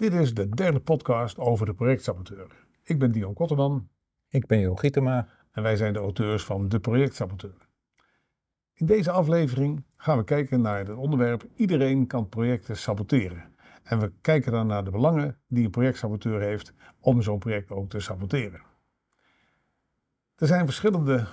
Dit is de derde podcast over de projectsaboteur. Ik ben Dion Kotterman. Ik ben Jo Gietema. En wij zijn de auteurs van De Projectsaboteur. In deze aflevering gaan we kijken naar het onderwerp Iedereen kan projecten saboteren. En we kijken dan naar de belangen die een projectsaboteur heeft om zo'n project ook te saboteren. Er zijn verschillende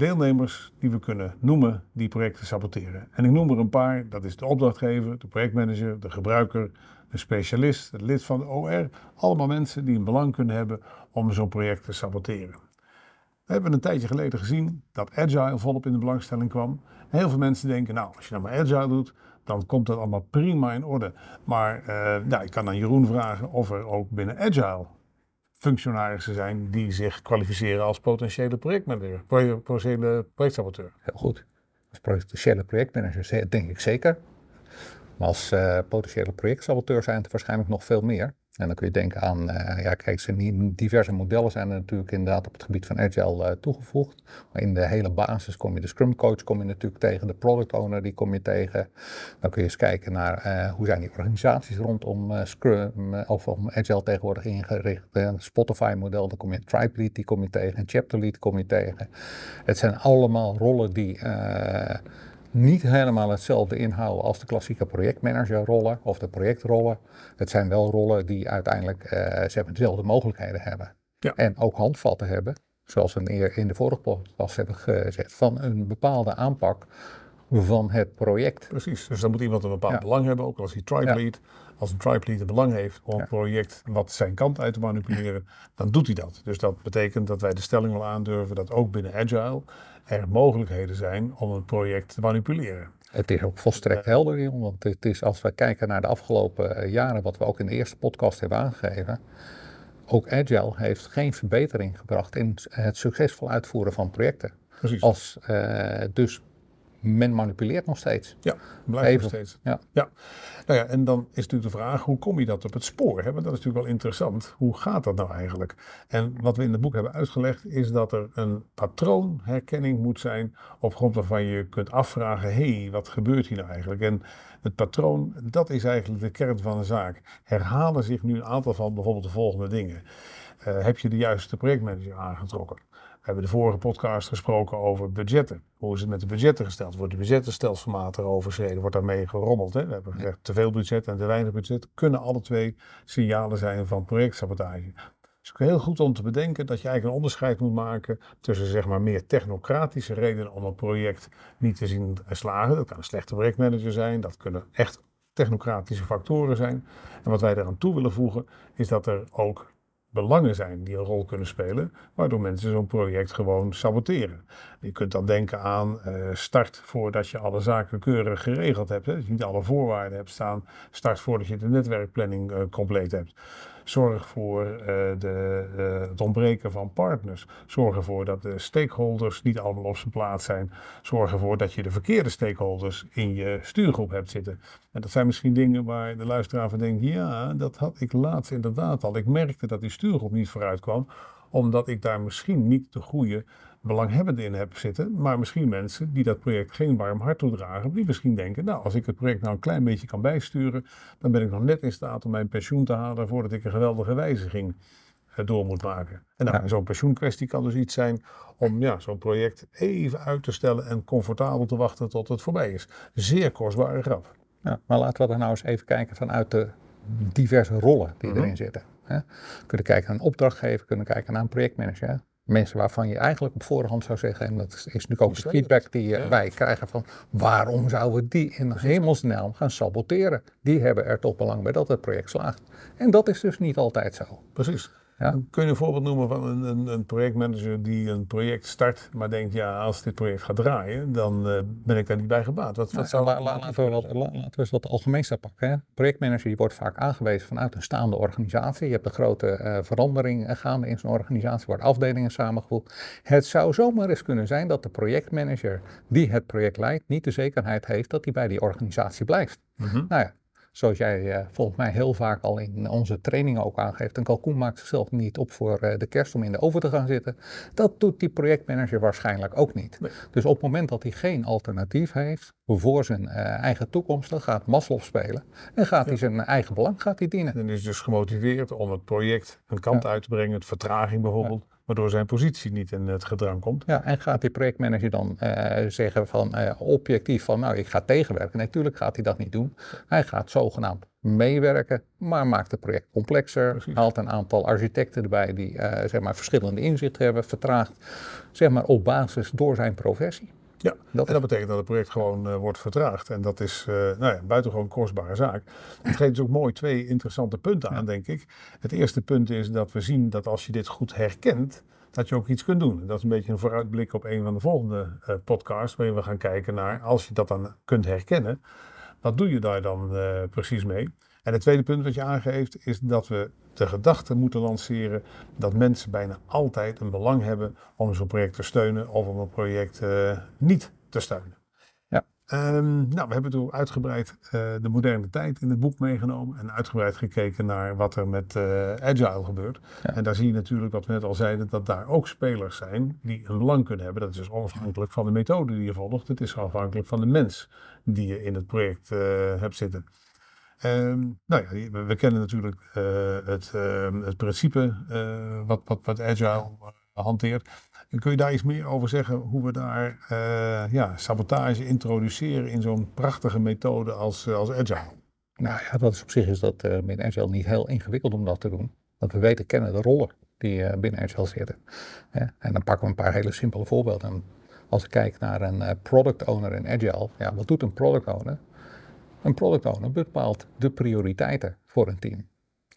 deelnemers die we kunnen noemen die projecten saboteren. En ik noem er een paar, dat is de opdrachtgever, de projectmanager, de gebruiker, de specialist, het lid van de OR. Allemaal mensen die een belang kunnen hebben om zo'n project te saboteren. We hebben een tijdje geleden gezien dat Agile volop in de belangstelling kwam. heel veel mensen denken, nou, als je nou maar Agile doet, dan komt dat allemaal prima in orde. Maar uh, nou, ik kan aan Jeroen vragen of er ook binnen Agile functionarissen zijn die zich kwalificeren als potentiële projectmanager, potentiële projectsaboteur. Heel goed. Als potentiële projectmanager denk ik zeker. Maar als uh, potentiële projectsaboteur zijn het waarschijnlijk nog veel meer. En dan kun je denken aan, uh, ja kijk, diverse modellen zijn er natuurlijk inderdaad op het gebied van Agile uh, toegevoegd. Maar in de hele basis kom je de Scrum Coach kom je natuurlijk tegen, de Product Owner die kom je tegen. Dan kun je eens kijken naar uh, hoe zijn die organisaties rondom Scrum of om Agile tegenwoordig ingericht. Spotify model, dan kom je Tribe Lead, die kom je tegen, en Chapter Lead kom je tegen. Het zijn allemaal rollen die niet helemaal hetzelfde inhouden als de klassieke projectmanagerrollen of de projectrollen. Het zijn wel rollen die uiteindelijk uh, ze hebben dezelfde mogelijkheden hebben. Ja. En ook handvatten hebben, zoals we in de vorige podcast hebben gezegd, van een bepaalde aanpak van het project. Precies, dus dan moet iemand een bepaald belang hebben, ook als hij tribe lead. Als een tribe lead een belang heeft om een project wat zijn kant uit te manipuleren, dan doet hij dat. Dus dat betekent dat wij de stelling wel aandurven dat ook binnen Agile er mogelijkheden zijn om een project te manipuleren. Het is ook volstrekt helder, want het is als we kijken naar de afgelopen eh, jaren, wat we ook in de eerste podcast hebben aangegeven, ook Agile heeft geen verbetering gebracht in het succesvol uitvoeren van projecten. Precies. Als uh, dus men manipuleert nog steeds. Ja, blijft nog steeds. Ja. ja. Nou ja, en dan is natuurlijk de vraag, hoe kom je dat op het spoor? Hè? Want dat is natuurlijk wel interessant. Hoe gaat dat nou eigenlijk? En wat we in het boek hebben uitgelegd, is dat er een patroonherkenning moet zijn, op grond waarvan je kunt afvragen, hé, hey, wat gebeurt hier nou eigenlijk? En het patroon, dat is eigenlijk de kern van de zaak. Herhalen zich nu een aantal van bijvoorbeeld de volgende dingen. Uh, heb je de juiste projectmanager aangetrokken? We hebben de vorige podcast gesproken over budgetten. Hoe is het met de budgetten gesteld? Wordt de budgetten stelselmatig overschreden? Wordt daarmee gerommeld? Hè? We hebben gezegd te veel budget en te weinig budget kunnen alle twee signalen zijn van projectsabotage. Het is ook heel goed om te bedenken dat je eigenlijk een onderscheid moet maken tussen zeg maar meer technocratische redenen om een project niet te zien slagen. Dat kan een slechte projectmanager zijn, dat kunnen echt technocratische factoren zijn. En wat wij eraan toe willen voegen is dat er ook belangen zijn die een rol kunnen spelen, waardoor mensen zo'n project gewoon saboteren. Je kunt dan denken aan uh, start voordat je alle zaken keurig geregeld hebt. Hè. Je niet alle voorwaarden hebt staan. Start voordat je de netwerkplanning uh, compleet hebt. Zorg voor uh, de, het ontbreken van partners. Zorg ervoor dat de stakeholders niet allemaal op zijn plaats zijn. Zorg ervoor dat je de verkeerde stakeholders in je stuurgroep hebt zitten. En dat zijn misschien dingen waar de luisteraar van denkt: ja, dat had ik laatst inderdaad al. Ik merkte dat die stuurgroep niet vooruit kwam, omdat ik daar misschien niet de goede belanghebbenden in heb zitten, maar misschien mensen die dat project geen warm hart toedragen, die misschien denken, nou, als ik het project nou een klein beetje kan bijsturen, dan ben ik nog net in staat om mijn pensioen te halen voordat ik een geweldige wijziging eh, door moet maken. En nou, zo'n pensioenkwestie kan dus iets zijn om ja, zo'n project even uit te stellen en comfortabel te wachten tot het voorbij is. Zeer kostbare grap. Ja, maar laten we er nou eens even kijken vanuit de diverse rollen die mhm. erin zitten. Hè. Kunnen kijken naar een opdrachtgever, kunnen kijken naar een projectmanager mensen waarvan je eigenlijk op voorhand zou zeggen, en dat is natuurlijk ook de feedback die ja. wij krijgen van waarom zouden we die in hemelsnaam gaan saboteren? Die hebben er toch belang bij dat het project slaagt. En dat is dus niet altijd zo. Precies. Ja. Kun je een voorbeeld noemen van een, een, een, projectmanager die een project start, maar denkt, ja, als dit project gaat draaien, dan uh, ben ik daar niet bij gebaat. Wat, wat zou la, laten, we wat, laten we eens wat algemeens pakken. Hè. Projectmanager die wordt vaak aangewezen vanuit een staande organisatie. Je hebt een grote uh, verandering gaande in zo'n organisatie, wordt afdelingen samengevoegd. Het zou zomaar eens kunnen zijn dat de projectmanager die het project leidt, niet de zekerheid heeft dat hij bij die organisatie blijft. Mm -hmm. Nou ja, zoals jij uh, volgens mij heel vaak al in onze trainingen ook aangeeft, een kalkoen maakt zichzelf niet op voor uh, de kerst om in de oven te gaan zitten. Dat doet die projectmanager waarschijnlijk ook niet. Dus op het moment dat hij geen alternatief heeft voor zijn uh, eigen toekomst, dan gaat Maslow spelen en gaat hij zijn eigen belang gaat hij dienen. En is dus gemotiveerd om het project een kant uit te brengen, het vertraging bijvoorbeeld waardoor zijn positie niet in het gedrang komt. Ja, en gaat die projectmanager dan uh, zeggen van uh, objectief van nou ik ga tegenwerken? Natuurlijk gaat hij dat niet doen. Hij gaat zogenaamd meewerken, maar maakt het project complexer. Precies. Haalt een aantal architecten erbij die uh, zeg maar verschillende inzichten hebben, vertraagt zeg maar op basis door zijn professie. Ja, dat en dat betekent dat het project gewoon uh, wordt vertraagd. En dat is uh, nou ja, buitengewoon kostbare zaak. Het geeft dus ook mooi twee interessante punten aan, denk ik. Het eerste punt is dat we zien dat als je dit goed herkent, dat je ook iets kunt doen. Dat is een beetje een vooruitblik op een van de volgende uh, podcasts, waarin we gaan kijken naar, als je dat dan kunt herkennen, wat doe je daar dan precies mee? En het tweede punt wat je aangeeft is dat we de gedachte moeten lanceren dat mensen bijna altijd een belang hebben om zo'n project te steunen of om een project uh, niet te steunen. Ja. Um, nou, we hebben toen uitgebreid uh, de moderne tijd in het boek meegenomen en uitgebreid gekeken naar wat er met uh, Agile gebeurt. Ja. En daar zie je natuurlijk, wat we net al zeiden, dat daar ook spelers zijn die een belang kunnen hebben. Dat is dus onafhankelijk van de methode die je volgt. Het is afhankelijk van de mens die je in het project hebt zitten. Um, nou ja, we, kennen natuurlijk uh, het, uh, het principe uh, wat, wat, wat Agile eh, hanteert. Kun je daar iets meer over zeggen hoe we daar ja, sabotage introduceren in zo'n prachtige methode als, als Agile? Nou ja, dat is op zich is dat met Agile niet heel ingewikkeld om dat te doen. Want we weten, kennen de rollen die binnen Agile zitten. Ja, en dan pakken we een paar hele simpele voorbeelden. Als ik kijk naar een product owner in Agile, ja, wat doet een product owner? Een product owner bepaalt de prioriteiten voor een team.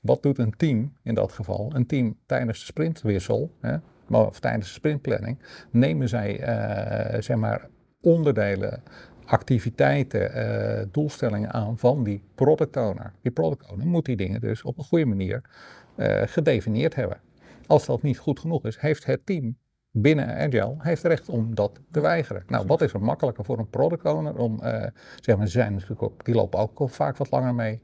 Wat doet een team in dat geval? Een team tijdens de sprintwissel, hè, of tijdens de sprintplanning, nemen zij uh, zeg maar onderdelen, activiteiten, uh, doelstellingen aan van die product owner. Die product owner moet die dingen dus op een goede manier uh, gedefinieerd hebben. Als dat niet goed genoeg is, heeft het team binnen Agile heeft recht om dat te weigeren. Nou, wat is er makkelijker voor een product owner om, uh, zeg maar, zijn die lopen ook vaak wat langer mee.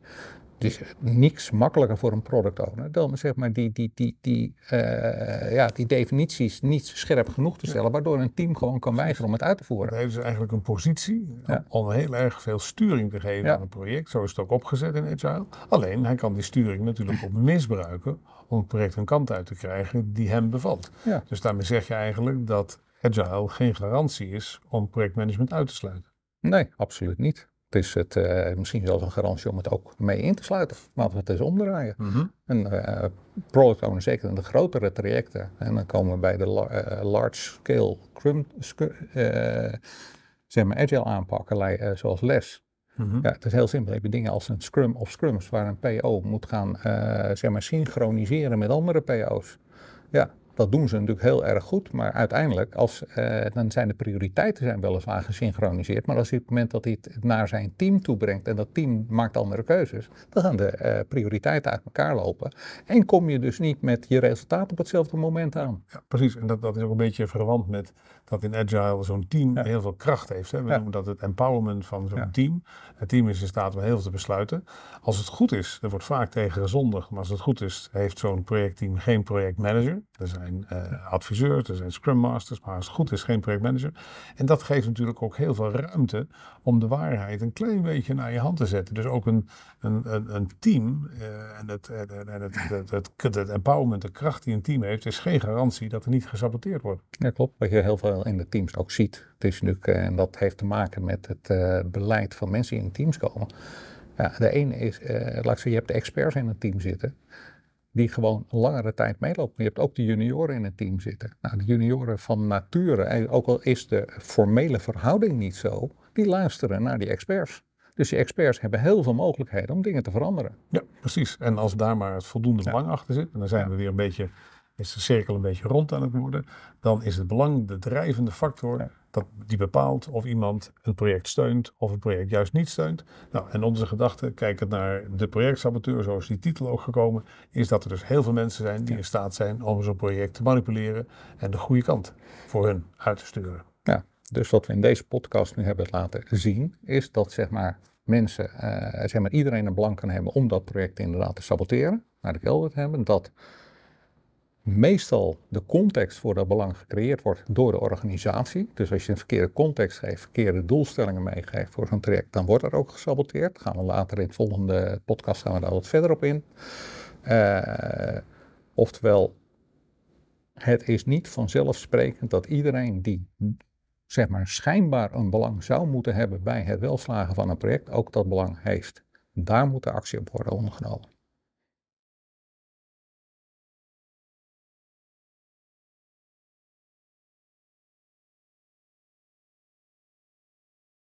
Dus niks makkelijker voor een product owner dan zeg maar die, die, die, die, uh, ja, die definities niet scherp genoeg te stellen, waardoor een team gewoon kan weigeren om het uit te voeren. Hij heeft dus eigenlijk een positie ja. om heel erg veel sturing te geven ja. aan een project. Zo is het ook opgezet in Agile. Alleen hij kan die sturing natuurlijk ook misbruiken om het project een kant uit te krijgen die hem bevalt. Ja. Dus daarmee zeg je eigenlijk dat Agile geen garantie is om projectmanagement uit te sluiten. Nee, absoluut niet. Het is het, uh, misschien zelfs een garantie om het ook mee in te sluiten. Laten we het eens omdraaien. Mm -hmm. Een uh, product owner, zeker in de grotere trajecten. En dan komen we bij de uh, large scale scrum, zeg maar agile aanpakken, zoals les. Mm -hmm. Ja, het is heel simpel. Je hebt dingen als een scrum of scrums waar een PO moet gaan zeg maar synchroniseren met andere PO's. Ja, dat doen ze natuurlijk heel erg goed, maar uiteindelijk als, uh, dan zijn de prioriteiten zijn weliswaar gesynchroniseerd, maar als hij op het moment dat hij het naar zijn team toebrengt en dat team maakt andere keuzes, dan gaan de uh, prioriteiten uit elkaar lopen en kom je dus niet met je resultaat op hetzelfde moment aan. Ja, precies. En dat, dat is ook een beetje verwant met dat in Agile zo'n team ja. heel veel kracht heeft. Hè. We noemen dat het empowerment van zo'n team. Het team is in staat om heel veel te besluiten. Als het goed is, er wordt vaak tegen gezondigd, maar als het goed is, heeft zo'n projectteam geen projectmanager. Er zijn uh, adviseurs, er zijn scrum masters, maar als het goed is, geen projectmanager. En dat geeft natuurlijk ook heel veel ruimte om de waarheid een klein beetje naar je hand te zetten. Dus ook een, een, een, een team uh, en, het, en het, het, het, het, empowerment, de kracht die een team heeft, is geen garantie dat er niet gesaboteerd wordt. Ja, klopt. Wat je heel veel in de teams ook ziet. Het is natuurlijk, en dat heeft te maken met het uh, beleid van mensen die in teams komen. Ja, de ene is, uh, laat ik zeggen, je hebt de experts in een team zitten die gewoon langere tijd meelopen. Je hebt ook de junioren in het team zitten. Nou, de junioren van nature, ook al is de formele verhouding niet zo, die luisteren naar die experts. Dus die experts hebben heel veel mogelijkheden om dingen te veranderen. Ja, precies. En als daar maar het voldoende belang achter zit, en dan zijn we weer een beetje is de cirkel een beetje rond aan het worden, dan is het belang de drijvende factor ja. dat die bepaalt of iemand een project steunt of een project juist niet steunt. Nou, en onze gedachte, kijkend naar de projectsaboteur, zoals die titel ook gekomen, is dat er dus heel veel mensen zijn die ja. in staat zijn om zo'n project te manipuleren en de goede kant voor hun uit te sturen. Ja, dus wat we in deze podcast nu hebben laten zien, is dat zeg maar mensen, uh, zeg maar iedereen een belang kan hebben om dat project inderdaad te saboteren, naar de kelder te hebben, dat meestal de context voor dat belang gecreëerd wordt door de organisatie. Dus als je een verkeerde context geeft, verkeerde doelstellingen meegeeft voor zo'n traject, dan wordt er ook gesaboteerd. Gaan we later in het volgende podcast gaan we daar wat verder op in. Uh, oftewel, het is niet vanzelfsprekend dat iedereen die zeg maar schijnbaar een belang zou moeten hebben bij het welslagen van een project, ook dat belang heeft. Daar moet de actie op worden ondergenomen.